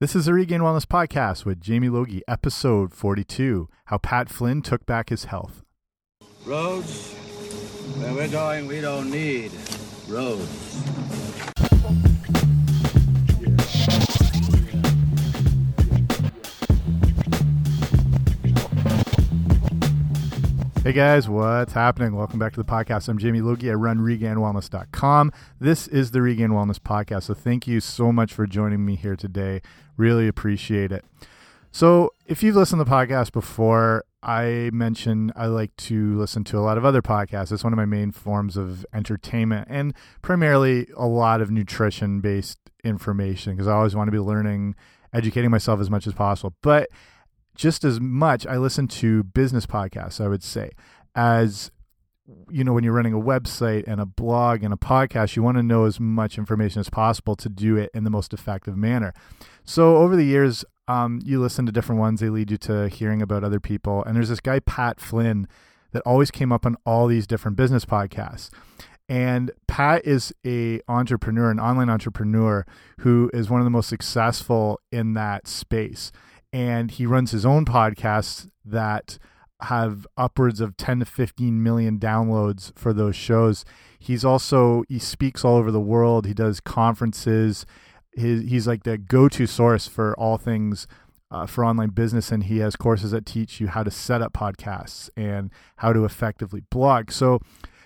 This is the Regained Wellness Podcast with Jamie Logie, episode 42 How Pat Flynn Took Back His Health. Roads, where we're going, we don't need roads. Hey guys, what's happening? Welcome back to the podcast. I'm Jamie Logie. I run regainwellness.com. This is the Regained Wellness Podcast. So thank you so much for joining me here today. Really appreciate it. So, if you've listened to the podcast before, I mentioned I like to listen to a lot of other podcasts. It's one of my main forms of entertainment and primarily a lot of nutrition based information because I always want to be learning, educating myself as much as possible. But just as much I listen to business podcasts, I would say, as you know, when you're running a website and a blog and a podcast, you want to know as much information as possible to do it in the most effective manner. So over the years, um, you listen to different ones. They lead you to hearing about other people. And there's this guy, Pat Flynn, that always came up on all these different business podcasts. And Pat is a entrepreneur, an online entrepreneur who is one of the most successful in that space and he runs his own podcasts that have upwards of 10 to 15 million downloads for those shows. He's also he speaks all over the world. He does conferences. His, he's like the go-to source for all things uh, for online business, and he has courses that teach you how to set up podcasts and how to effectively blog. So,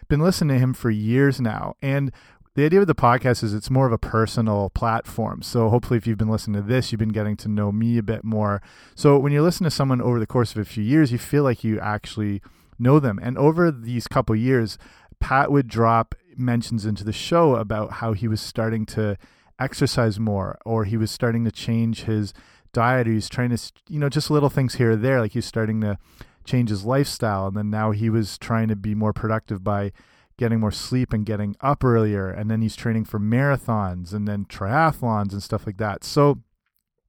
been listening to him for years now, and the idea of the podcast is it's more of a personal platform. So hopefully, if you've been listening to this, you've been getting to know me a bit more. So when you listen to someone over the course of a few years, you feel like you actually know them. And over these couple years, Pat would drop mentions into the show about how he was starting to exercise more, or he was starting to change his diet, or he's trying to, you know, just little things here or there, like he's starting to change his lifestyle, and then now he was trying to be more productive by getting more sleep and getting up earlier. And then he's training for marathons and then triathlons and stuff like that. So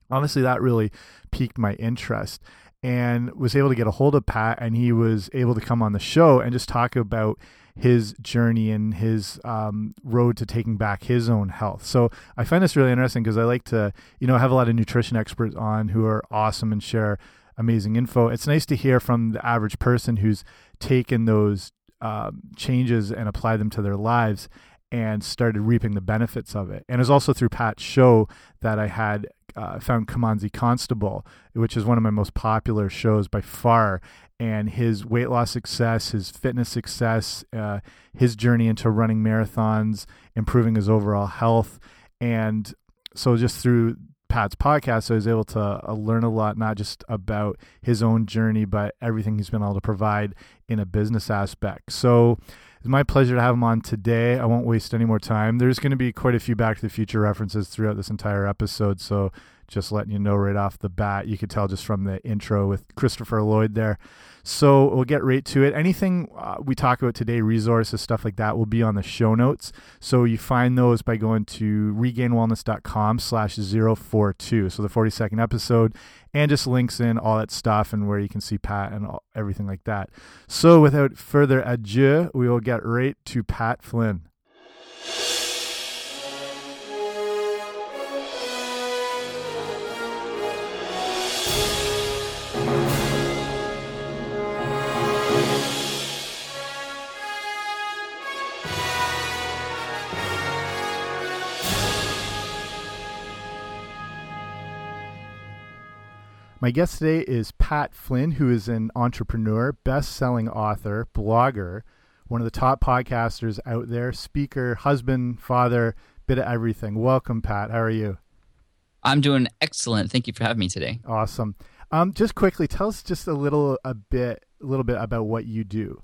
honestly, that really piqued my interest and was able to get a hold of Pat and he was able to come on the show and just talk about his journey and his um, road to taking back his own health. So I find this really interesting because I like to, you know, have a lot of nutrition experts on who are awesome and share amazing info. It's nice to hear from the average person who's taken those um, changes and apply them to their lives and started reaping the benefits of it. And it was also through Pat's show that I had uh, found Kimanzi Constable, which is one of my most popular shows by far. And his weight loss success, his fitness success, uh, his journey into running marathons, improving his overall health. And so, just through Pat's podcast, I was able to uh, learn a lot, not just about his own journey, but everything he's been able to provide in a business aspect. So it's my pleasure to have him on today. I won't waste any more time. There's going to be quite a few Back to the Future references throughout this entire episode. So just letting you know right off the bat, you could tell just from the intro with Christopher Lloyd there. So we'll get right to it. Anything uh, we talk about today, resources, stuff like that, will be on the show notes. So you find those by going to regainwellness.com slash 042. So the 42nd episode and just links in all that stuff and where you can see Pat and all, everything like that. So without further ado, we will get right to Pat Flynn. My guest today is Pat Flynn, who is an entrepreneur, best selling author, blogger, one of the top podcasters out there, speaker, husband, father, bit of everything. Welcome, Pat. How are you? I'm doing excellent. Thank you for having me today. Awesome. Um, just quickly, tell us just a little a bit, a little bit about what you do.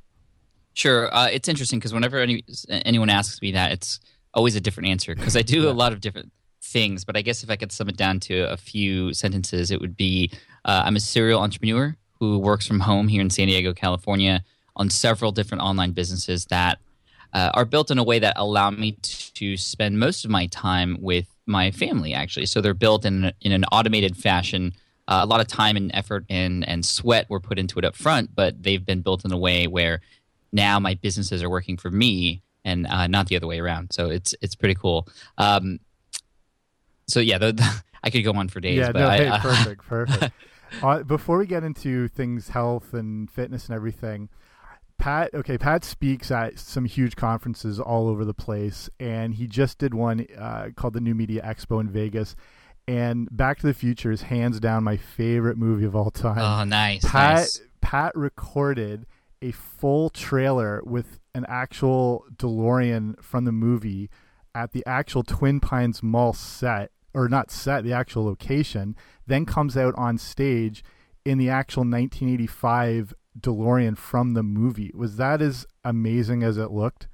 Sure. Uh, it's interesting because whenever any, anyone asks me that, it's always a different answer because I do yeah. a lot of different things. But I guess if I could sum it down to a few sentences, it would be uh, I'm a serial entrepreneur who works from home here in San Diego, California, on several different online businesses that uh, are built in a way that allow me to spend most of my time with my family. Actually, so they're built in in an automated fashion. Uh, a lot of time and effort and and sweat were put into it up front, but they've been built in a way where now my businesses are working for me and uh, not the other way around. So it's it's pretty cool. Um, so yeah, the, the, I could go on for days. yeah, but no, I, hey, uh, perfect, perfect. uh, before we get into things, health and fitness and everything, Pat. Okay, Pat speaks at some huge conferences all over the place, and he just did one uh, called the New Media Expo in Vegas. And Back to the Future is hands down my favorite movie of all time. oh, nice. Pat nice. Pat recorded a full trailer with an actual DeLorean from the movie at the actual Twin Pines Mall set, or not set, the actual location. Then comes out on stage in the actual 1985 DeLorean from the movie. Was that as amazing as it looked?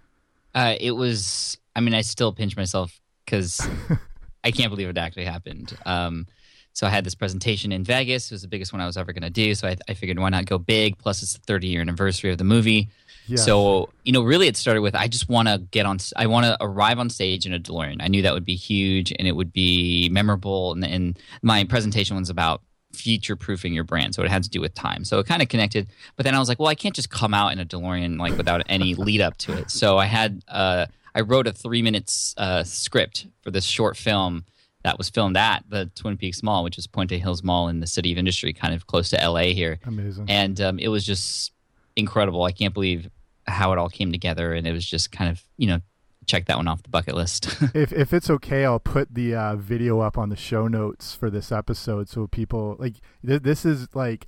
Uh, it was. I mean, I still pinch myself because I can't believe it actually happened. Um, so I had this presentation in Vegas. It was the biggest one I was ever going to do. So I, I figured, why not go big? Plus, it's the 30 year anniversary of the movie. Yes. So you know, really, it started with I just want to get on. I want to arrive on stage in a DeLorean. I knew that would be huge and it would be memorable. And, and my presentation was about future proofing your brand, so it had to do with time. So it kind of connected. But then I was like, well, I can't just come out in a DeLorean like without any lead up to it. So I had uh, I wrote a three minutes uh, script for this short film that was filmed at the Twin Peaks Mall, which is Puente Hills Mall in the City of Industry, kind of close to LA here amazing. and um, it was just incredible. I can't believe how it all came together, and it was just kind of you know check that one off the bucket list. if if it's okay, I'll put the uh, video up on the show notes for this episode, so people like th- this is like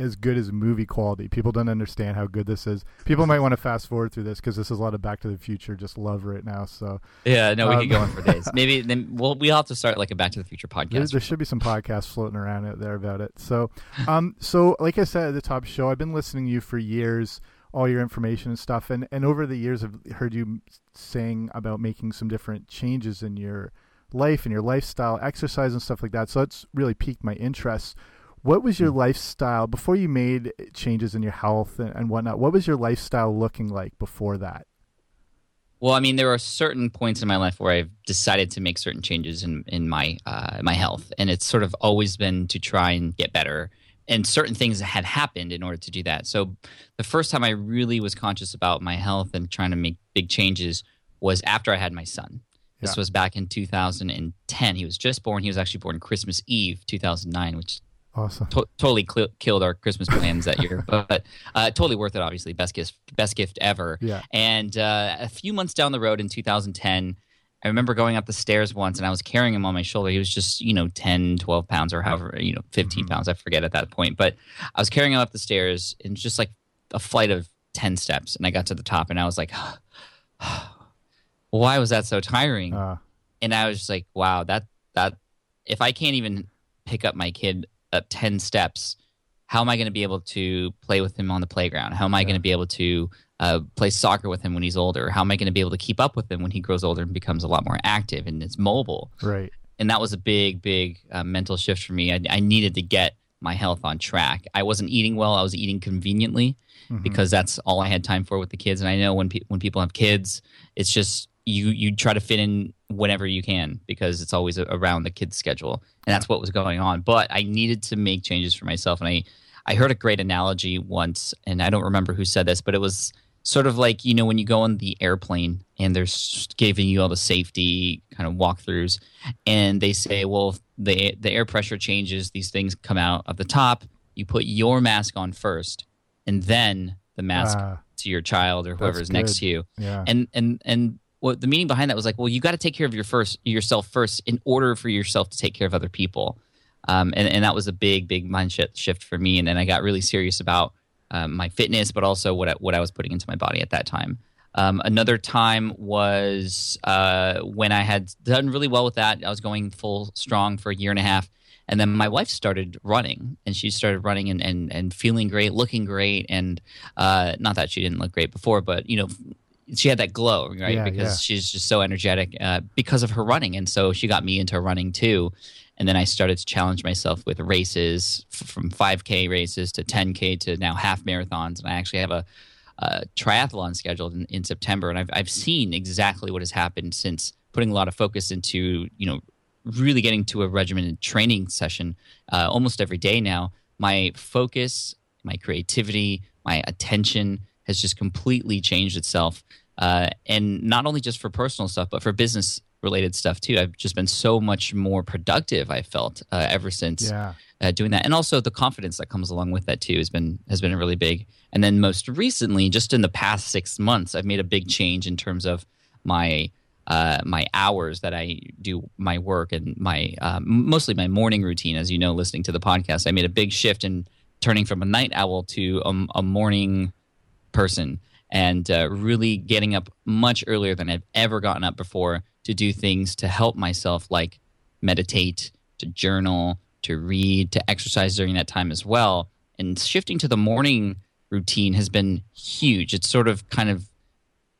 as good as movie quality. People don't understand how good this is. People might want to fast forward through this because this is a lot of Back to the Future. Just love right now. So yeah, no, we Um, could go on for days. Maybe then we'll we'll have to start like a Back to the Future there, podcast. there should be some podcasts floating around out there about it. So, um, so like I said at the top show, I've been listening to you for years, all your information and stuff, and and over the years, I've heard you saying about making some different changes in your life and your lifestyle, exercise and stuff like that. So that's really piqued my interest. What was your lifestyle before you made changes in your health and, and whatnot? What was your lifestyle looking like before that? Well, I mean, there are certain points in my life where I've decided to make certain changes in in my uh, my health, and it's sort of always been to try and get better. And certain things had happened in order to do that. So, the first time I really was conscious about my health and trying to make big changes was after I had my son. This Yeah. was back in 2010. He was just born. He was actually born Christmas Eve, 2009, which Awesome. to- totally cl- killed our Christmas plans that year, but uh, totally worth it. Obviously, best gift, best gift ever. Yeah. And uh, a few months down the road in 2010, I remember going up the stairs once and I was carrying him on my shoulder. He was just, you know, 10, 12 pounds or however, you know, 15 Mhm. pounds. I forget at that point. But I was carrying him up the stairs and just like a flight of 10 steps. And I got to the top and I was like, why was that so tiring? Uh, and I was just like, wow, that that if I can't even pick up my kid up ten steps, how am I going to be able to play with him on the playground? How am I Yeah. going to be able to uh, play soccer with him when he's older? How am I going to be able to keep up with him when he grows older and becomes a lot more active and is mobile? right. And that was a big, big uh, mental shift for me. I, I needed to get my health on track. I wasn't eating well. I was eating conveniently Mhm. because that's all I had time for with the kids. And I know when pe- when people have kids, it's just you you try to fit in whenever you can because it's always around the kids' schedule, and that's what was going on. But I needed to make changes for myself, and I I heard a great analogy once, and I don't remember who said this, but it was sort of like you know when you go on the airplane and they're giving you all the safety kind of walkthroughs, and they say, well, if the the air pressure changes, these things come out of the top. You put your mask on first, and then the mask Ah, to your child or whoever's next to you. yeah. And and and what the meaning behind that was like, well, you got to take care of your first yourself first in order for yourself to take care of other people. Um, and, and that was a big, big mindset shift, shift for me. And then I got really serious about um, my fitness, but also what I, what I was putting into my body at that time. Um, another time was uh, when I had done really well with that. I was going full strong for a year and a half. And then my wife started running, and she started running and, and, and feeling great, looking great. And uh, not that she didn't look great before, but, you know, she had that glow, right? Yeah, because yeah. she's just so energetic uh, because of her running. And so she got me into running too. And then I started to challenge myself with races f- from 5K races to 10K to now half marathons. And I actually have a, a triathlon scheduled in, in September. And I've, I've seen exactly what has happened since putting a lot of focus into, you know, really getting to a regimented training session uh, almost every day now. My focus, my creativity, my attention has just completely changed itself. Uh, and not only just for personal stuff, but for business related stuff too. I've just been so much more productive. I felt uh, ever since Yeah. uh, doing that, and also the confidence that comes along with that too has been has been really big. And then most recently, just in the past six months, I've made a big change in terms of my uh, my hours that I do my work and my uh, mostly my morning routine. As you know, listening to the podcast, I made a big shift in turning from a night owl to a, a morning person and uh, really getting up much earlier than I've ever gotten up before to do things to help myself, like meditate, to journal, to read, to exercise during that time as well. And shifting to the morning routine has been huge. It's sort of kind of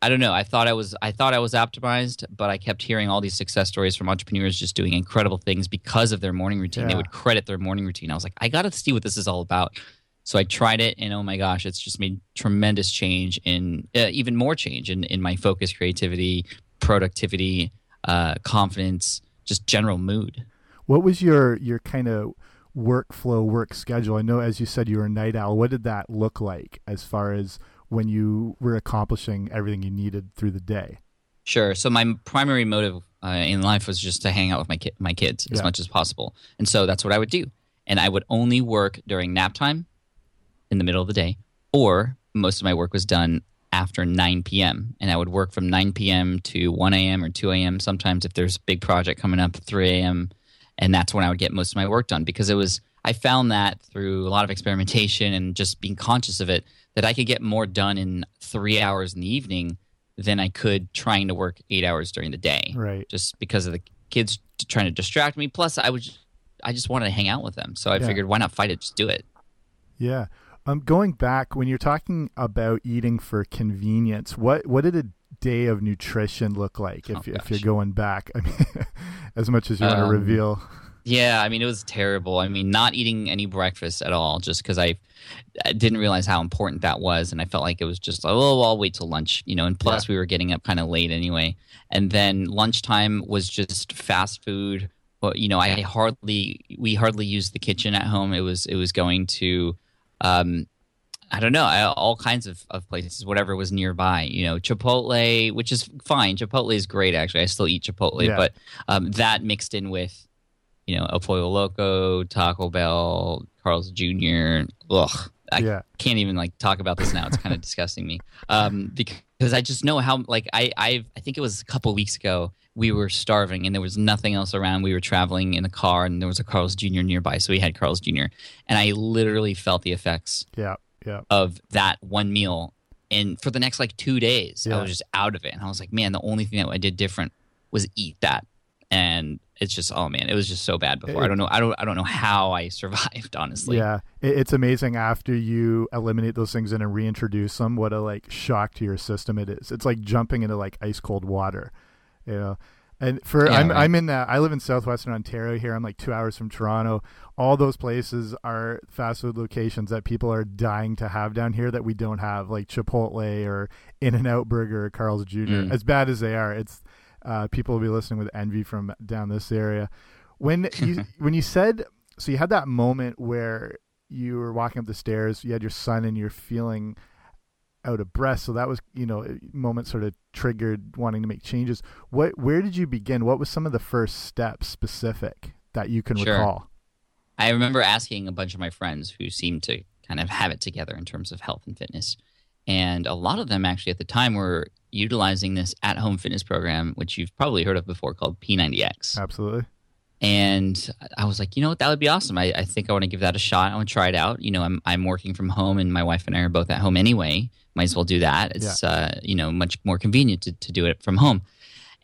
I don't know. I thought I was I thought I was optimized, but I kept hearing all these success stories from entrepreneurs just doing incredible things because of their morning routine. They would credit their morning routine. I was like, I got to see what this is all about. So I tried it, and oh my gosh, it's just made tremendous change in uh, even more change in in my focus, creativity, productivity, uh, confidence, just general mood. What was your your kind of workflow, work schedule? I know, as you said, you were a night owl. What did that look like as far as when you were accomplishing everything you needed through the day? Sure. So my primary motive uh, in life was just to hang out with my ki- my kids as Yeah. much as possible, and so that's what I would do. And I would only work during nap time, in the middle of the day, or most of my work was done after 9 p.m. And I would work from 9 p.m. to 1 a.m. or 2 a.m. Sometimes if there's a big project coming up, 3 a.m. And that's when I would get most of my work done because it was I found that through a lot of experimentation and just being conscious of it that I could get more done in three hours in the evening than I could trying to work eight hours during the day. Right. Just because of the kids trying to distract me. Plus, I was I just wanted to hang out with them, so I Yeah. figured why not fight it? Just do it. Yeah. Um, going back when you're talking about eating for convenience, what what did a day of nutrition look like if Oh, if you're going back? I mean, as much as you want to Um, reveal. Yeah, I mean it was terrible. I mean, not eating any breakfast at all, just because I, I didn't realize how important that was, and I felt like it was just like, oh, I'll wait till lunch, you know. And plus, we were getting up kind of late anyway. And then lunchtime was just fast food. But you know, I hardly we hardly used the kitchen at home. It was it was going to, um, I don't know, I, all kinds of, of places, whatever was nearby. You know, Chipotle, which is fine. Chipotle is great, actually. I still eat Chipotle, Yeah. but um, that mixed in with, you know, El Pollo Loco, Taco Bell, Carl's Jr. Ugh, I Yeah. can't even like talk about this now. It's kind of disgusting me um, because I just know how like I I I think it was a couple weeks ago we were starving and there was nothing else around. We were traveling in a car and there was a Carl's Jr. nearby, so we had Carl's Jr. and I literally felt the effects Yeah. Yeah. of that one meal. And for the next like two days, Yeah. I was just out of it. And I was like, man, the only thing that I did different was eat that. And it's just, oh man, it was just so bad before. I don't know. I don't. I don't know how I survived. Honestly. Yeah, it, it's amazing after you eliminate those things and then reintroduce them. What a like shock to your system it is. It's like jumping into like ice cold water, you know. And for Yeah, I'm right. I'm in that I live in southwestern Ontario here. I'm like two hours from Toronto. All those places are fast food locations that people are dying to have down here that we don't have, like Chipotle or In and Out Burger or Carl's Jr. Mm. As bad as they are, it's uh, people will be listening with envy from down this area. When you when you said so, you had that moment where you were walking up the stairs, you had your son, and you're feeling out of breath. So that was you know a moment sort of triggered wanting to make changes. What where did you begin? What was some of the first steps specific that you can Sure. recall? I remember asking a bunch of my friends who seemed to kind of have it together in terms of health and fitness. And a lot of them actually at the time were utilizing this at home fitness program, which you've probably heard of before called P90X. Absolutely. And I was like, you know what, that would be awesome. I, I think I want to give that a shot. I want to try it out. You know, I'm I'm working from home, and my wife and I are both at home anyway. Might as well do that. It's uh, you know much more convenient to, to do it from home.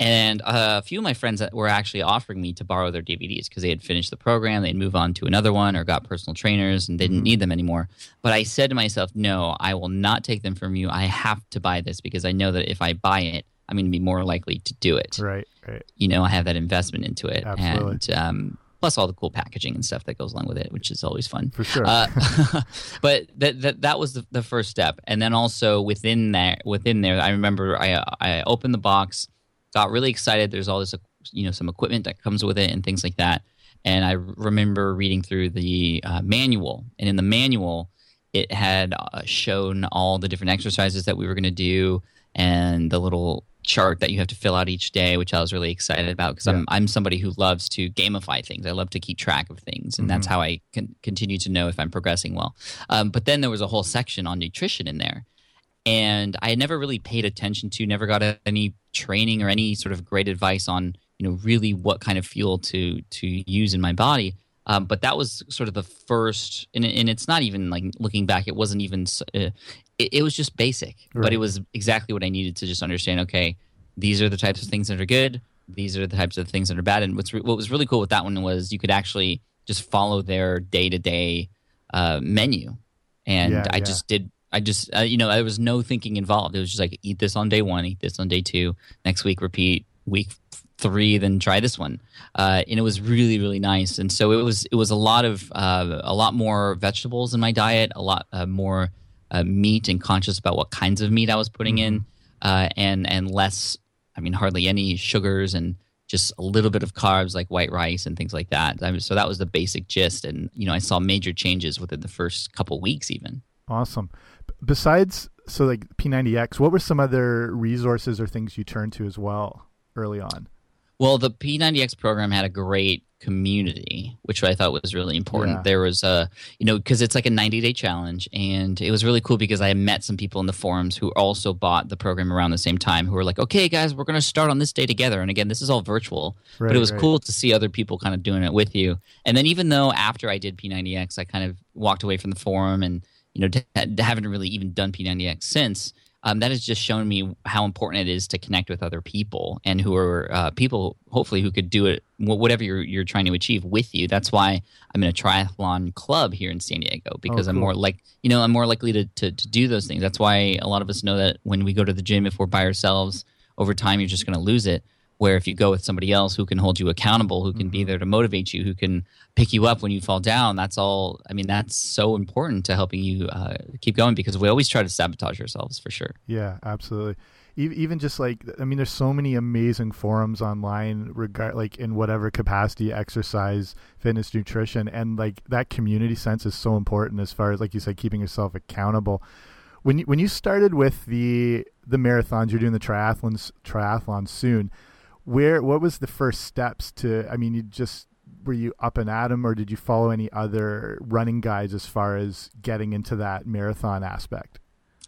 And uh, a few of my friends that were actually offering me to borrow their DVDs because they had finished the program, they'd move on to another one or got personal trainers and they didn't need them anymore. But I said to myself, no, I will not take them from you. I have to buy this because I know that if I buy it, I'm going to be more likely to do it Right. Right. you know, I have that investment into it, Absolutely. and um, plus all the cool packaging and stuff that goes along with it, which is always fun. For sure. Uh, but that, that that was the, the first step, and then also within there, within there, I remember I I opened the box, got really excited. There's all this you know some equipment that comes with it and things like that, and I remember reading through the uh, manual, and in the manual, it had uh, shown all the different exercises that we were going to do and the little chart that you have to fill out each day, which I was really excited about because Yeah. I'm I'm somebody who loves to gamify things. I love to keep track of things, and that's Mhm. how I can continue to know if I'm progressing well. Um, but then there was a whole section on nutrition in there, and I had never really paid attention to, never got any training or any sort of great advice on you know really what kind of fuel to to use in my body. Um, but that was sort of the first, and, and it's not even like looking back, it wasn't even. Uh, it, it was just basic, but it was exactly what I needed to just understand. Okay, these are the types of things that are good. These are the types of things that are bad. And what's re- what was really cool with that one was you could actually just follow their day to day menu, and Yeah, I yeah. just did. I just uh, you know there was no thinking involved. It was just like eat this on day one, eat this on day two, next week repeat, week three, then try this one, uh, and it was really really nice. And so it was it was a lot of uh, a lot more vegetables in my diet, a lot uh, more uh, meat, and conscious about what kinds of meat I was putting in, uh, and and less. I mean, hardly any sugars and just a little bit of carbs like white rice and things like that. I mean, so that was the basic gist, and you know I saw major changes within the first couple weeks even. Awesome. Besides, so like P90X, what were some other resources or things you turned to as well early on? Well, the P90X program had a great community, which I thought was really important. Yeah. There was a, you know, because it's like a 90 day challenge. And it was really cool because I met some people in the forums who also bought the program around the same time who were like, okay, guys, we're going to start on this day together. And again, this is all virtual, Right, but it was right. cool to see other people kind of doing it with you. And then even though after I did P90X, I kind of walked away from the forum and, you know, haven't really even done P90X since. Um, that has just shown me how important it is to connect with other people and who are uh, people hopefully who could do it whatever you're, you're trying to achieve with you. That's why i'm in a triathlon club here in san diego because i'm more like you know i'm more likely to, to, to do those things. That's why a lot of us know that when we go to the gym if we're by ourselves over time you're just going to lose it where if you go with somebody else who can hold you accountable who can be there to motivate you who can pick you up when you fall down that's all i mean that's so important to helping you uh, keep going because we always try to sabotage ourselves for sure Yeah, absolutely. Even just like, I mean, there's so many amazing forums online, regard like in whatever capacity, exercise, fitness, nutrition, and like that community sense is so important as far as like you said, keeping yourself accountable. When you when you started with the the marathons, you're doing the triathlons triathlon soon. Where what was the first steps to? I mean, you just were you up and at 'em, or did you follow any other running guides as far as getting into that marathon aspect?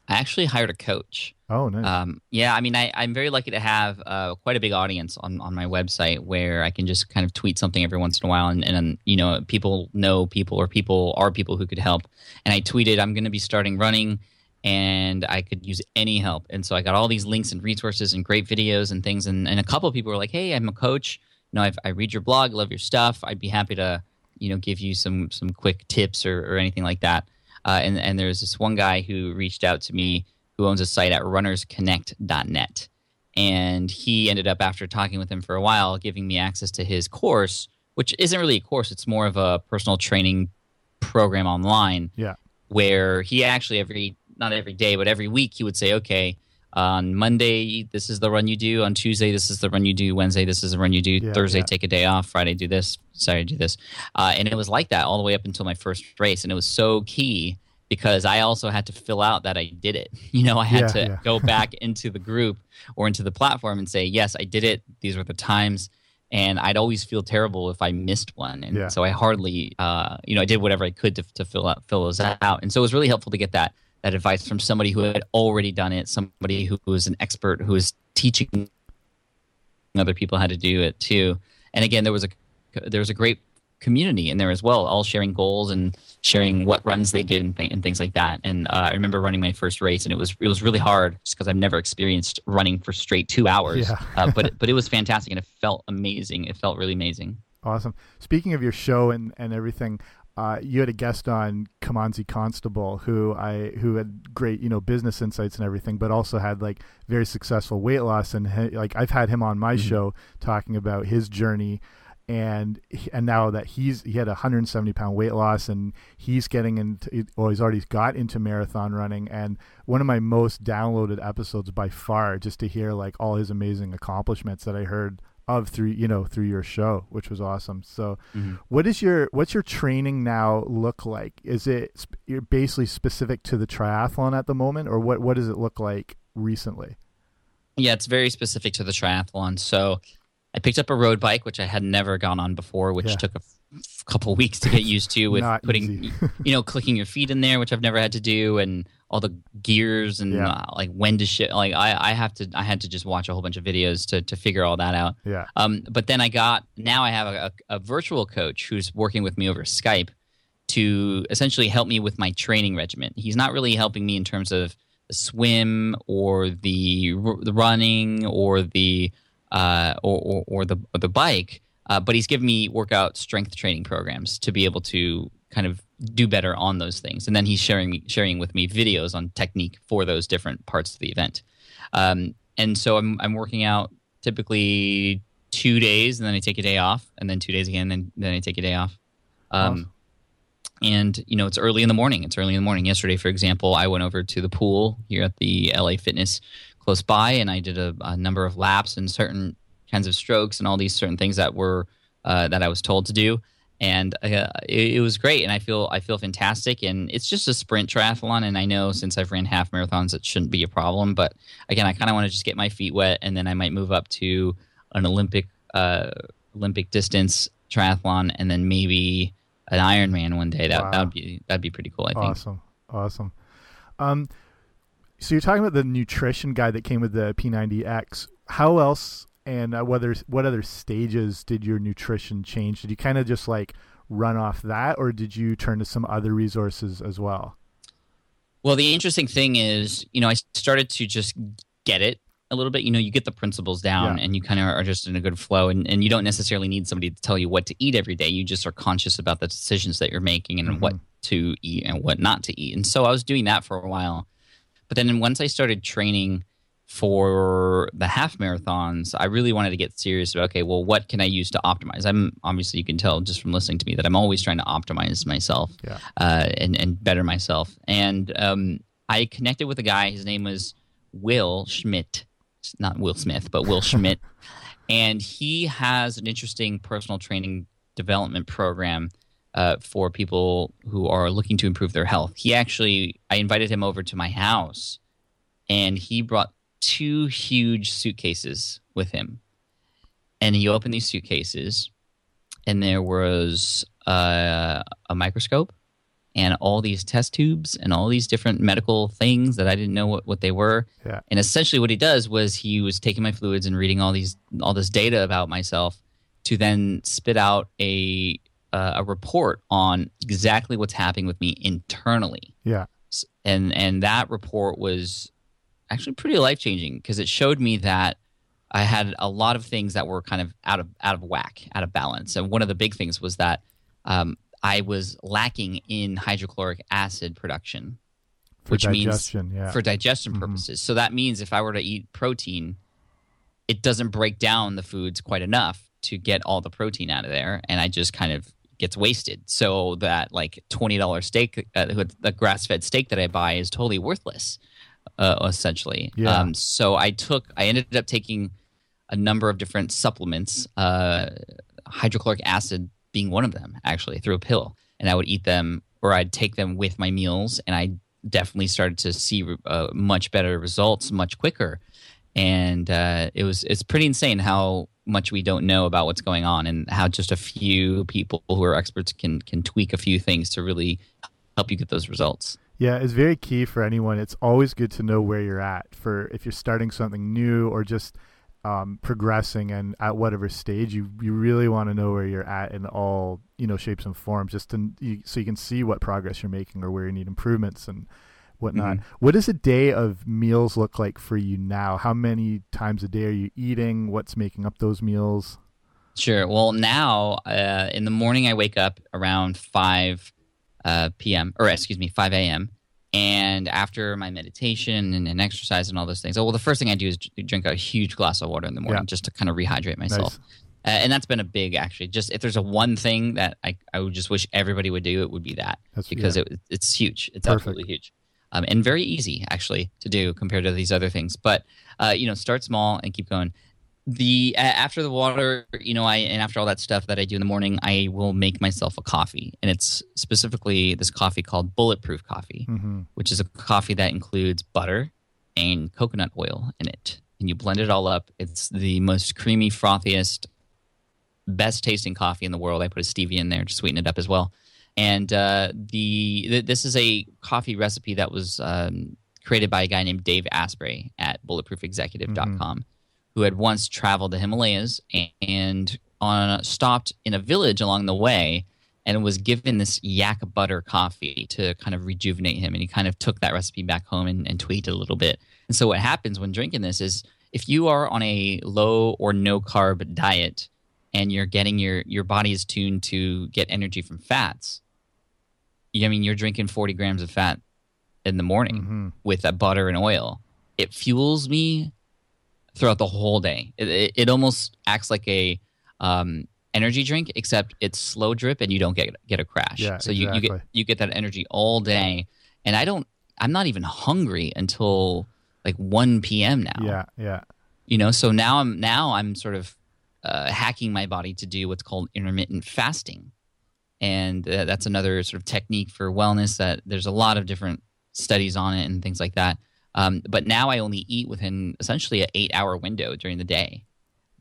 i actually hired a coach Oh, nice. Um, yeah, I mean, I, I'm very lucky to have uh, quite a big audience on, on my website where I can just kind of tweet something every once in a while, and, and you know, people know people or people are people who could help. And I tweeted, I'm going to be starting running, and I could use any help. And so I got all these links and resources and great videos and things. And, and a couple of people were like, Hey, I'm a coach. You know, I've, I read your blog, love your stuff. I'd be happy to, you know, give you some some quick tips or, or anything like that. Uh, and and there's this one guy who reached out to me who owns a site at runnersconnect.net. And he ended up, after talking with him for a while, giving me access to his course, which isn't really a course, it's more of a personal training program online yeah. where he actually every not every day but every week he would say okay on monday this is the run you do. On tuesday this is the run you do. Wednesday this is the run you do. Yeah, thursday yeah. take a day off. Friday do this. Saturday do this. Uh, and it was like that all the way up until my first race. And it was so key because i also had to fill out that i did it. You know i had Yeah, to go back into the group or into the platform and say yes i did it. These were the times. And I'd always feel terrible if I missed one, and so I hardly, uh, you know, I did whatever I could to, to fill out fill those out, and so it was really helpful to get that that advice from somebody who had already done it, somebody who was an expert who was teaching other people how to do it too. And again, there was a there was a great community in there as well, all sharing goals and sharing what runs they did and, th- and things like that. And uh, I remember running my first race, and it was it was really hard just because I've never experienced running for straight two hours. Yeah. uh, but it- but it was fantastic, and it felt amazing. It felt really amazing. Awesome. Speaking of your show and, and everything, uh, you had a guest on Kimanzi Constable who I who had great you know business insights and everything, but also had like very successful weight loss and he, like I've had him on my Mhm. show talking about his journey. And and now that he's he had a 170 pound weight loss and he's getting into or he's already got into marathon running and one of my most downloaded episodes by far just to hear like all his amazing accomplishments that I heard of through you know through your show which was awesome so mm-hmm. what is your what's your training now look like is it you're basically specific to the triathlon at the moment or what what does it look like recently Yeah, it's very specific to the triathlon. So I picked up a road bike, which I had never gone on before, which Yeah. took a f- couple weeks to get used to with Not putting, you know, clicking your feet in there, which I've never had to do, and all the gears and Yeah. uh, like when to shit. Like I, I have to, I had to just watch a whole bunch of videos to to figure all that out. Yeah. Um, but then I got now I have a, a, a virtual coach who's working with me over Skype to essentially help me with my training regimen. He's not really helping me in terms of the swim or the r- the running or the uh, or, or, or the or the bike, uh, but he's giving me workout strength training programs to be able to kind of do better on those things. And then he's sharing sharing with me videos on technique for those different parts of the event. Um, and so I'm I'm working out typically two days, and then I take a day off, and then two days again, and then I take a day off. Um, Awesome. And you know, it's early in the morning. It's early in the morning. Yesterday, for example, I went over to the pool here at the LA Fitness close by, and I did a, a number of laps and certain kinds of strokes and all these certain things that were uh, that I was told to do. And uh, it, it was great, and I feel I feel fantastic. And it's just a sprint triathlon, and I know since I've ran half marathons, it shouldn't be a problem. But again, I kind of want to just get my feet wet, and then I might move up to an Olympic uh, Olympic distance triathlon, and then maybe an Ironman one day. That Wow. that would be that'd be pretty cool. I think. Awesome. Awesome. Um, so you're talking about the nutrition guide that came with the P90X. How else and uh, whether what other stages did your nutrition change? Did you kind of just like run off that, or did you turn to some other resources as well? Well, the interesting thing is, you know, I started to just get it a little bit. You know, you get the principles down Yeah. and you kind of are just in a good flow, and, and you don't necessarily need somebody to tell you what to eat every day. You just are conscious about the decisions that you're making and Mhm. what to eat and what not to eat. And so I was doing that for a while. But then once I started training for the half marathons, I really wanted to get serious about okay, well, what can I use to optimize? I'm obviously you can tell just from listening to me that I'm always trying to optimize myself Yeah. uh, and and better myself. And um, I connected with a guy. His name was Will Schmidt, not Will Smith, but Will Schmidt, and he has an interesting personal training development program uh, for people who are looking to improve their health. He actually, I invited him over to my house, and he brought two huge suitcases with him. And he opened these suitcases, and there was uh, a microscope and all these test tubes and all these different medical things that I didn't know what, what they were. Yeah. And essentially, what he does was he was taking my fluids and reading all these all this data about myself to then spit out a uh, a report on exactly what's happening with me internally. Yeah. And and that report was actually pretty life changing because it showed me that I had a lot of things that were kind of out of out of whack, out of balance. And one of the big things was that um, I was lacking in hydrochloric acid production For Which means yeah. for digestion Mhm. purposes. So that means if I were to eat protein, it doesn't break down the foods quite enough to get all the protein out of there, and I just kind of gets wasted. So that like twenty dollars steak, uh, the grass fed steak that I buy is totally worthless, uh, essentially. Yeah. Um, so I took, I ended up taking a number of different supplements, uh, hydrochloric acid being one of them, actually through a pill, and I would eat them or I'd take them with my meals, and I definitely started to see uh, much better results much quicker. And uh, it was it's pretty insane how much we don't know about what's going on, and how just a few people who are experts can can tweak a few things to really help you get those results. Yeah, it's very key for anyone. It's always good to know where you're at for if you're starting something new or just um, progressing and at whatever stage you you really want to know where you're at in all you know shapes and forms, just to, you, so you can see what progress you're making or where you need improvements and whatnot. Mhm. What does a day of meals look like for you now? How many times a day are you eating? What's making up those meals? Sure. Well, now uh, in the morning, I wake up around 5 uh, p.m., or excuse me, 5 a.m. And after my meditation and, and exercise and all those things, oh, well, the first thing I do is drink a huge glass of water in the morning Yeah. just to kind of rehydrate myself. Nice. Uh, and that's been a big, actually. Just if there's a one thing that I, I would just wish everybody would do, it would be that That's because yeah. it, it's huge. It's Perfect. absolutely huge. Um, and very easy actually to do compared to these other things. But uh, you know, start small and keep going. The after the water, you know, I and after all that stuff that I do in the morning, I will make myself a coffee, and it's specifically this coffee called Bulletproof Coffee, hmm which is a coffee that includes butter and coconut oil in it. and you blend it all up. It's the most creamy, frothiest, best tasting coffee in the world. I put a stevia in there to sweeten it up as well. And uh, the th- this is a coffee recipe that was um, created by a guy named Dave Asprey at bulletproofexecutive.com, who had once traveled the Himalayas and, on stopped in a village along the way and was given this yak butter coffee to kind of rejuvenate him. And he kind of took that recipe back home and, and tweaked it a little bit. And so what happens when drinking this is if you are on a low or no carb diet and you're getting your your body is tuned to get energy from fats, I mean you're drinking 40 grams of fat in the morning Mm-hmm. with that butter and oil. It fuels me throughout the whole day. It, it, it almost acts like a um, energy drink, except it's slow drip and you don't get get a crash. Yeah, so you, you get you get that energy all day, and I don't. I'm not even hungry until like 1 p.m. now. Yeah, yeah. You know, so now I'm now I'm sort of uh, hacking my body to do what's called intermittent fasting, and uh, that's another sort of technique for wellness. That there's a lot of different studies on it and things like that. Um, but now I only eat within essentially an eight-hour window during the day.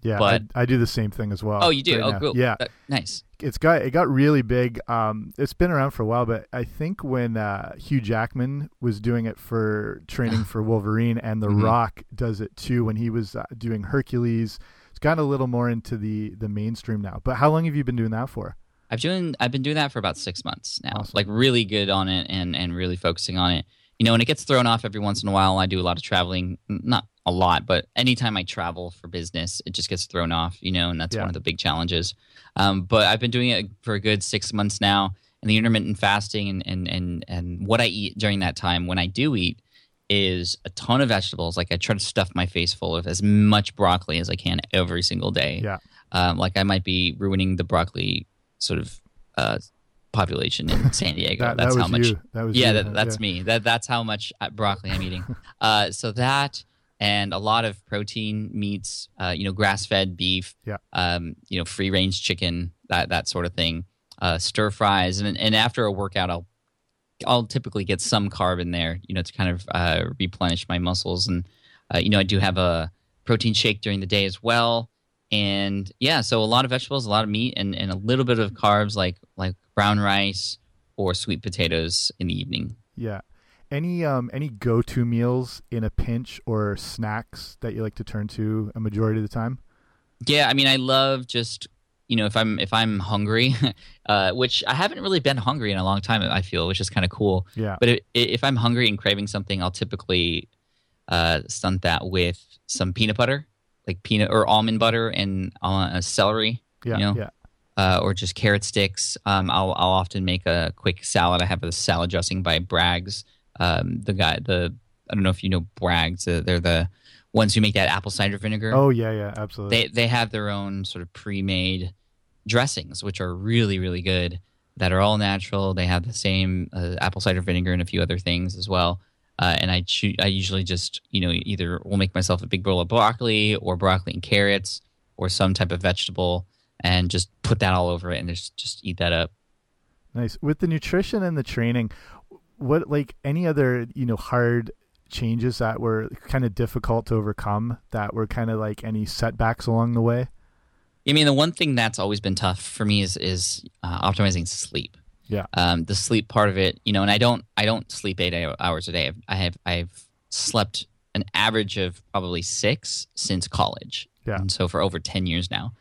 Yeah, But- I, I do the same thing as well. Oh, you do? right oh, now. cool. Yeah, Uh, nice. it's got it got really big. Um, it's been around for a while, but I think when uh, Hugh Jackman was doing it for training for Wolverine, and The Mhm. Rock does it too when he was uh, doing Hercules. It's gotten a little more into the the mainstream now. But how long have you been doing that for? I've doing I've been doing that for about six months now. Awesome. Like really good on it and and really focusing on it. You know, and it gets thrown off every once in a while. I do a lot of traveling, not a lot, but anytime I travel for business, it just gets thrown off. You know, and that's Yeah. one of the big challenges. Um, but I've been doing it for a good six months now, and the intermittent fasting and and and and what I eat during that time when I do eat is a ton of vegetables. Like I try to stuff my face full of as much broccoli as I can every single day Yeah, um, like I might be ruining the broccoli sort of uh, population in San Diego. that, that's that how much. you. That was Yeah, you. that, that's me. That that's how much uh, broccoli I'm eating. uh, so that and a lot of protein meats, uh, you know, grass fed beef, Yeah. um, you know, free range chicken, that that sort of thing. Uh, stir fries, and and after a workout, I'll I'll typically get some carb in there, you know, to kind of uh, replenish my muscles. And uh, you know, I do have a protein shake during the day as well. And yeah, so a lot of vegetables, a lot of meat, and, and a little bit of carbs like like brown rice or sweet potatoes in the evening. Yeah. Any um any go to meals in a pinch or snacks that you like to turn to a majority of the time? Yeah, I mean, I love just you know if I'm if I'm hungry, uh, which I haven't really been hungry in a long time. I feel, which is kind of cool. Yeah. But if, if I'm hungry and craving something, I'll typically uh, stunt that with some peanut butter, like peanut or almond butter and uh, celery, Yeah. you know? Yeah. uh, or just carrot sticks. Um, I'll I'll often make a quick salad. I have a salad dressing by Bragg's. Um, the guy, the I don't know if you know Bragg's. Uh, they're the ones who make that apple cider vinegar. Oh yeah, yeah, absolutely. They they have their own sort of pre-made dressings, which are really really good. That are all natural. They have the same uh, apple cider vinegar and a few other things as well. Uh, and I I usually just you know either will make myself a big bowl of broccoli or broccoli and carrots or some type of vegetable and just put that all over it and just just eat that up. Nice. With the nutrition and the training, what like any other, you know, hard changes that were kind of difficult to overcome that were kind of like any setbacks along the way? I mean, the one thing that's always been tough for me is is uh, optimizing sleep. Yeah. Um, the sleep part of it, you know, and I don't I don't sleep eight hours a day. I've, I have I've slept an average of probably six since college. Yeah. And so for over ten years now.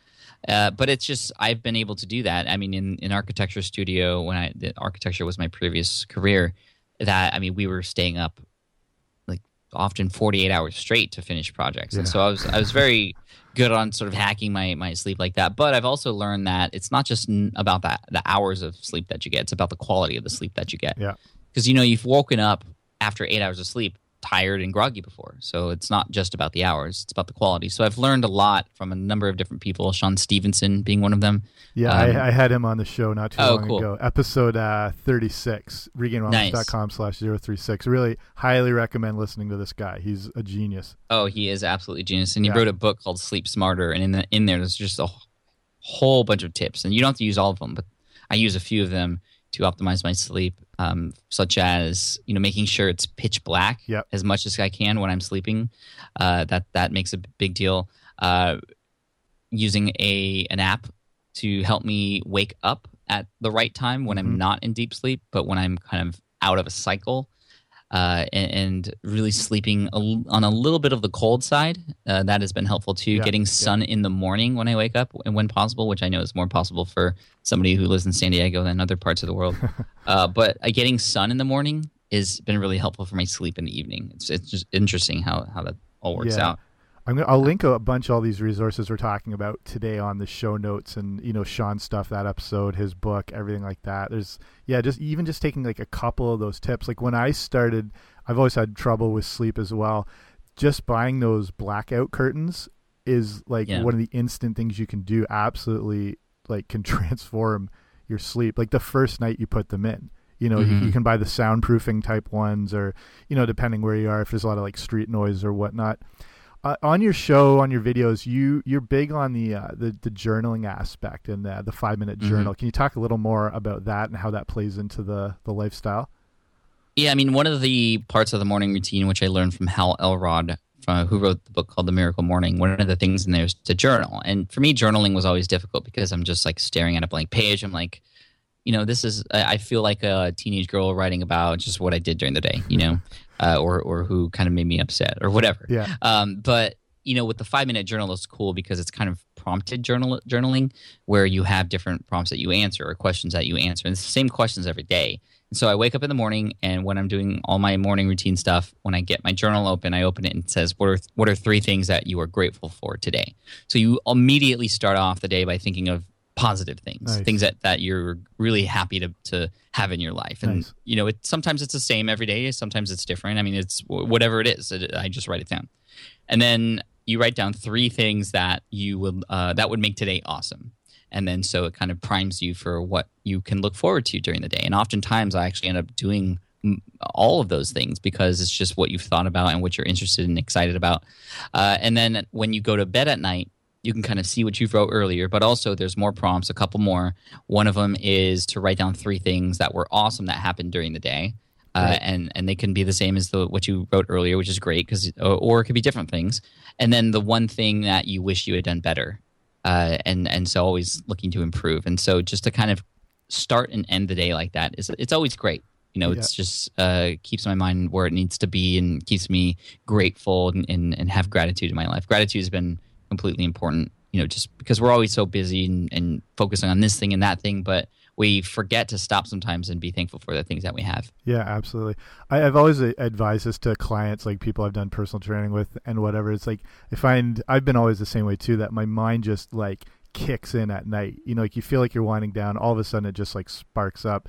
Uh, but it's just I've been able to do that. I mean, in in architecture studio when I the architecture was my previous career, that I mean we were staying up often 48 hours straight to finish projects. And so I was I was very good on sort of hacking my my sleep like that. But I've also learned that it's not just n- about that the hours of sleep that you get. It's about the quality of the sleep that you get. Yeah. Because you know you've woken up after eight hours of sleep tired and groggy before. So it's not just about the hours; it's about the quality. So I've learned a lot from a number of different people. Shawn Stevenson being one of them. Yeah, Um, I, I had him on the show not too Oh, long cool. ago. Episode uh, 36, regainwellness.com slash 036. Really highly recommend listening to this guy. He's a genius. Oh, he is absolutely genius, and he Yeah. wrote a book called Sleep Smarter, and in the, in there there's just a whole bunch of tips, and you don't have to use all of them, but I use a few of them. to optimize my sleep, um, such as you know making sure it's pitch black Yep. as much as I can when I'm sleeping. Uh, that that makes a big deal. Uh, using a an app to help me wake up at the right time when Mhm. I'm not in deep sleep, but when I'm kind of out of a cycle. Uh, and, and really sleeping a on a little bit of the cold side. Uh, that has been helpful too. Yeah, Getting yeah. sun in the morning when I wake up, and when possible, which I know is more possible for somebody who lives in San Diego than other parts of the world. uh, but uh, getting sun in the morning has been really helpful for my sleep in the evening. It's it's just interesting how how that all works Yeah. out. I'm gonna, I'll link a bunch of all these resources we're talking about today on the show notes and you know Shawn's stuff, that episode, his book, everything like that. There's yeah, just even just taking like a couple of those tips. Like when I started, I've always had trouble with sleep as well. Just buying those blackout curtains is like Yeah. one of the instant things you can do. Absolutely, like can transform your sleep. Like the first night you put them in. You know, you, Mhm. you can buy the soundproofing type ones, or you know, depending where you are, if there's a lot of like street noise or whatnot uh, on your show on your videos you you're big on the uh, the, the journaling aspect and the, the five minute Mhm. journal can you talk a little more about that and how that plays into the the lifestyle Yeah, I mean, one of the parts of the morning routine, which I learned from Hal Elrod, from, who wrote the book called The Miracle Morning, one of the things in there is to journal. And for me, journaling was always difficult because I'm just like staring at a blank page. I'm like, you know, this is, I feel like a teenage girl writing about just what I did during the day, you know, uh, or, or who kind of made me upset or whatever. yeah Um, but you know, with the five minute journal, it's cool because it's kind of prompted journal journaling, where you have different prompts that you answer or questions that you answer, and it's the same questions every day. And so I wake up in the morning, and when I'm doing all my morning routine stuff, when I get my journal open, I open it and it says, "What are what are three things that you are grateful for today?" So you immediately start off the day by thinking of positive things, Nice. things that, that you're really happy to, to have in your life. And Nice. you know, it sometimes it's the same every day, sometimes it's different. I mean, it's wh- whatever it is. It, I just write it down and then you write down three things that you would uh, that would make today awesome and then so it kind of primes you for what you can look forward to during the day and oftentimes i actually end up doing all of those things because it's just what you've thought about and what you're interested and excited about uh, and then when you go to bed at night you can kind of see what you wrote earlier but also there's more prompts a couple more one of them is to write down three things that were awesome that happened during the day uh, Right. and and they can be the same as the what you wrote earlier, which is great because or, or it could be different things. And then the one thing that you wish you had done better, uh, and and so always looking to improve. And so just to kind of start and end the day like that is it's always great. You know, Yeah. it's just uh, keeps my mind where it needs to be and keeps me grateful and, and, and have gratitude in my life. Gratitude has been completely important. You know, just because we're always so busy and, and focusing on this thing and that thing, but we forget to stop sometimes and be thankful for the things that we have. Yeah, absolutely. I, I've always advised this to clients, like people I've done personal training with and whatever. It's like I find I've been always the same way too. That my mind just like kicks in at night. You know, like you feel like you're winding down, all of a sudden it just like sparks up,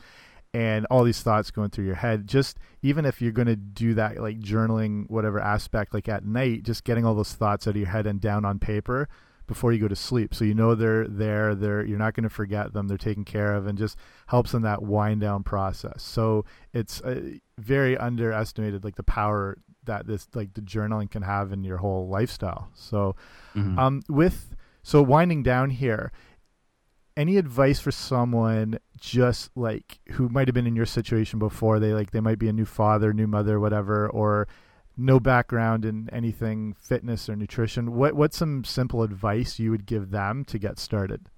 and all these thoughts going through your head. Just even if you're going to do that, like journaling, whatever aspect, like at night, just getting all those thoughts out of your head and down on paper before you go to sleep so you know they're there they're you're not going to forget them they're taken care of and just helps in that wind down process so it's uh, very underestimated like the power that this like the journaling can have in your whole lifestyle so Mhm. um with so winding down here any advice for someone just like who might have been in your situation before they like they might be a new father new mother whatever or no background in anything fitness or nutrition what what's some simple advice you would give them to get started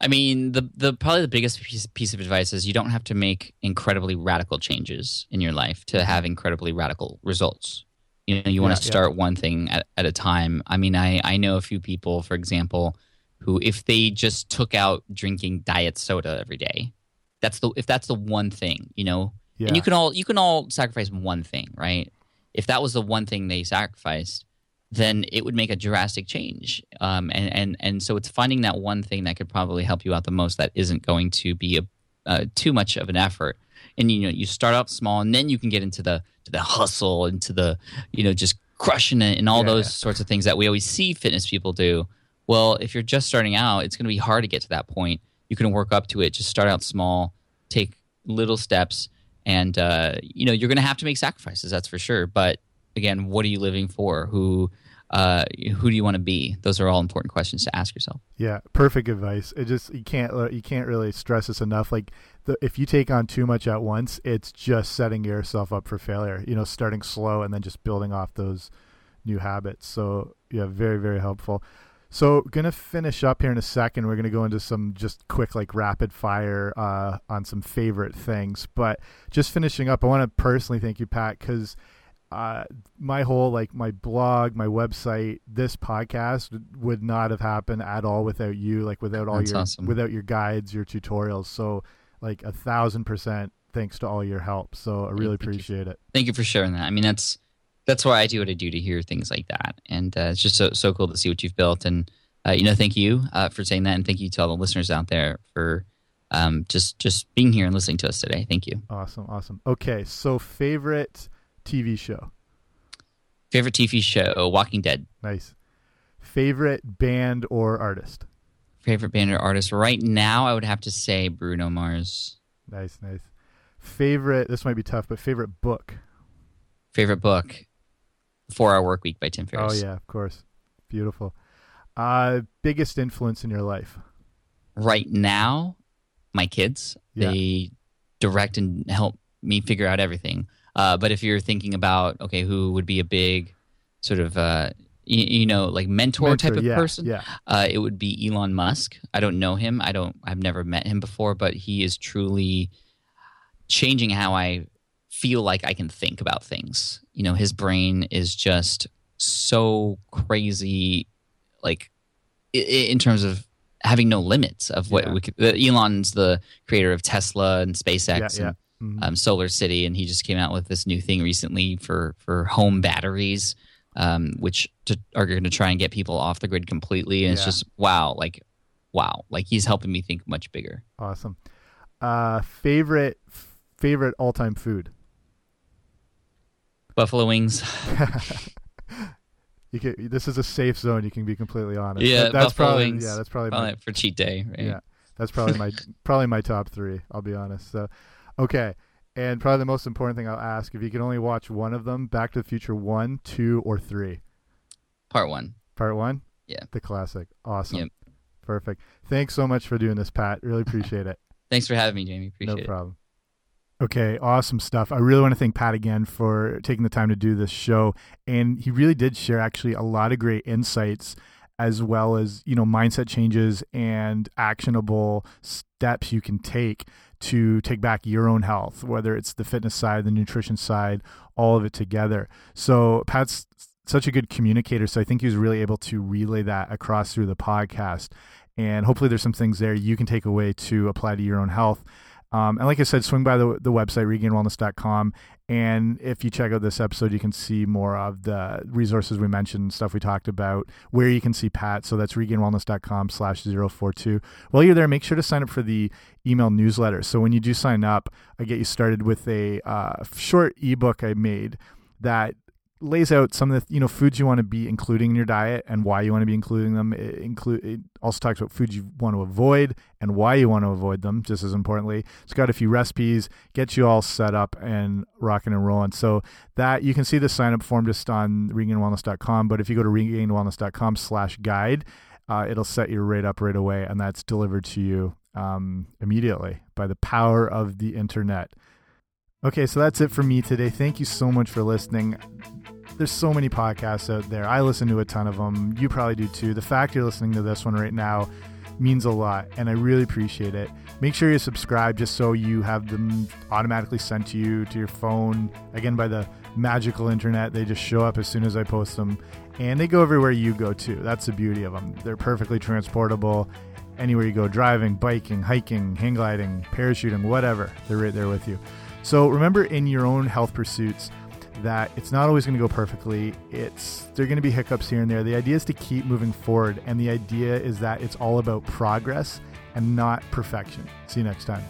I mean, the the probably the biggest piece, piece of advice is you don't have to make incredibly radical changes in your life to mm-hmm. have incredibly radical results. You know, you want Yeah, to yeah. start one thing at, at a time. I mean, I I know a few people, for example, who if they just took out drinking diet soda every day, that's the if that's the one thing, you know, yeah and you can all you can all sacrifice one thing, right? If that was the one thing they sacrificed, then it would make a drastic change. Um, and and and so it's finding that one thing that could probably help you out the most that isn't going to be a uh, too much of an effort. And you know, you start out small, and then you can get into the to the hustle, into the you know just crushing it, and all Yeah, those yeah. sorts of things that we always see fitness people do. Well, if you're just starting out, it's going to be hard to get to that point. You can work up to it. Just start out small, take little steps, and uh, you know you're going to have to make sacrifices. That's for sure. But again, what are you living for? Who uh, who do you want to be? Those are all important questions to ask yourself. Yeah, perfect advice. It just you can't uh, you can't really stress this enough. Like the, if you take on too much at once, it's just setting yourself up for failure. You know, starting slow and then just building off those new habits. So yeah, very very helpful. So gonna finish up here in a second. We're gonna go into some just quick like rapid fire uh, on some favorite things. But just finishing up, I want to personally thank you, Pat, because uh, my whole like my blog, my website, this podcast would not have happened at all without you. Like without all That's your awesome. without your guides, your tutorials. So like a thousand percent thanks to all your help. So I really Thank you. appreciate it. Thank you for sharing that. I mean, that's that's why I do what I do to hear things like that, and uh, it's just so so cool to see what you've built. And uh, you know, thank you uh, for saying that, and thank you to all the listeners out there for um, just just being here and listening to us today. Thank you. Awesome, awesome. Okay, so favorite TV show. Favorite TV show: Walking Dead. Nice. Favorite band or artist. Favorite band or artist right now? I would have to say Bruno Mars. Nice, nice. Favorite. This might be tough, but favorite book. Favorite book: Four Hour Work Week by Tim Ferriss. Oh Ferriss. yeah, of course. Beautiful. Uh, biggest influence in your life. Right now, my kids Yeah. they direct and help me figure out everything. Uh, but if you're thinking about okay, who would be a big sort of uh, you, you know like mentor, type of yeah, person? Yeah. Uh, it would be Elon Musk. I don't know him. I don't. I've never met him before, but he is truly changing how I feel like I can think about things. You know, his brain is just so crazy, like in terms of having no limits of what Yeah. we could. Elon's the creator of Tesla and SpaceX Yeah, and Mhm. um, Solar City, and he just came out with this new thing recently for for home batteries, um, which to, are going to try and get people off the grid completely. And it's just wow, like wow, like he's helping me think much bigger. Awesome. Uh, favorite favorite all time food. Buffalo wings, You can, this is a safe zone. You can be completely honest. Yeah, That- that's buffalo probably wings. yeah. That's probably my, for cheat day, right? yeah. That's probably my probably my top three. I'll be honest. So, okay, and probably the most important thing I'll ask: if you could only watch one of them, Back to the Future one, two, or three. Part one. Part one. Yeah. The classic. Awesome. Yep. Perfect. Thanks so much for doing this, Pat. Really appreciate it. Thanks for having me, Jamie. Appreciate no it. problem. Okay, awesome stuff. I really want to thank Pat again for taking the time to do this show. And he really did share actually a lot of great insights as well as, you know, mindset changes and actionable steps you can take to take back your own health, whether it's the fitness side, the nutrition side, all of it together. So Pat's such a good communicator. So I think he was really able to relay that across through the podcast. And hopefully there's some things there you can take away to apply to your own health. Um, and like I said, swing by the, the website, regainwellness.com. And if you check out this episode, you can see more of the resources we mentioned, stuff we talked about, where you can see Pat. So that's regainwellness.com slash 042. While you're there, make sure to sign up for the email newsletter. So when you do sign up, I get you started with a uh, short ebook I made that lays out some of the you know foods you want to be including in your diet and why you want to be including them. It include it also talks about foods you want to avoid and why you want to avoid them. Just as importantly, it's got a few recipes, gets you all set up and rocking and rolling. So that you can see the sign up form just on regainwellness.com. But if you go to regainwellness.com/guide, uh, it'll set you right up right away, and that's delivered to you um, immediately by the power of the internet. Okay, so that's it for me today. Thank you so much for listening. There's so many podcasts out there. I listen to a ton of them. You probably do too. The fact you're listening to this one right now means a lot, and I really appreciate it. Make sure you subscribe just so you have them automatically sent to you to your phone. Again, by the magical internet, they just show up as soon as I post them, and they go everywhere you go too. That's the beauty of them. They're perfectly transportable anywhere you go driving, biking, hiking, hang gliding, parachuting, whatever. They're right there with you. So remember in your own health pursuits that it's not always going to go perfectly. It's there are going to be hiccups here and there. The idea is to keep moving forward, and the idea is that it's all about progress and not perfection. See you next time.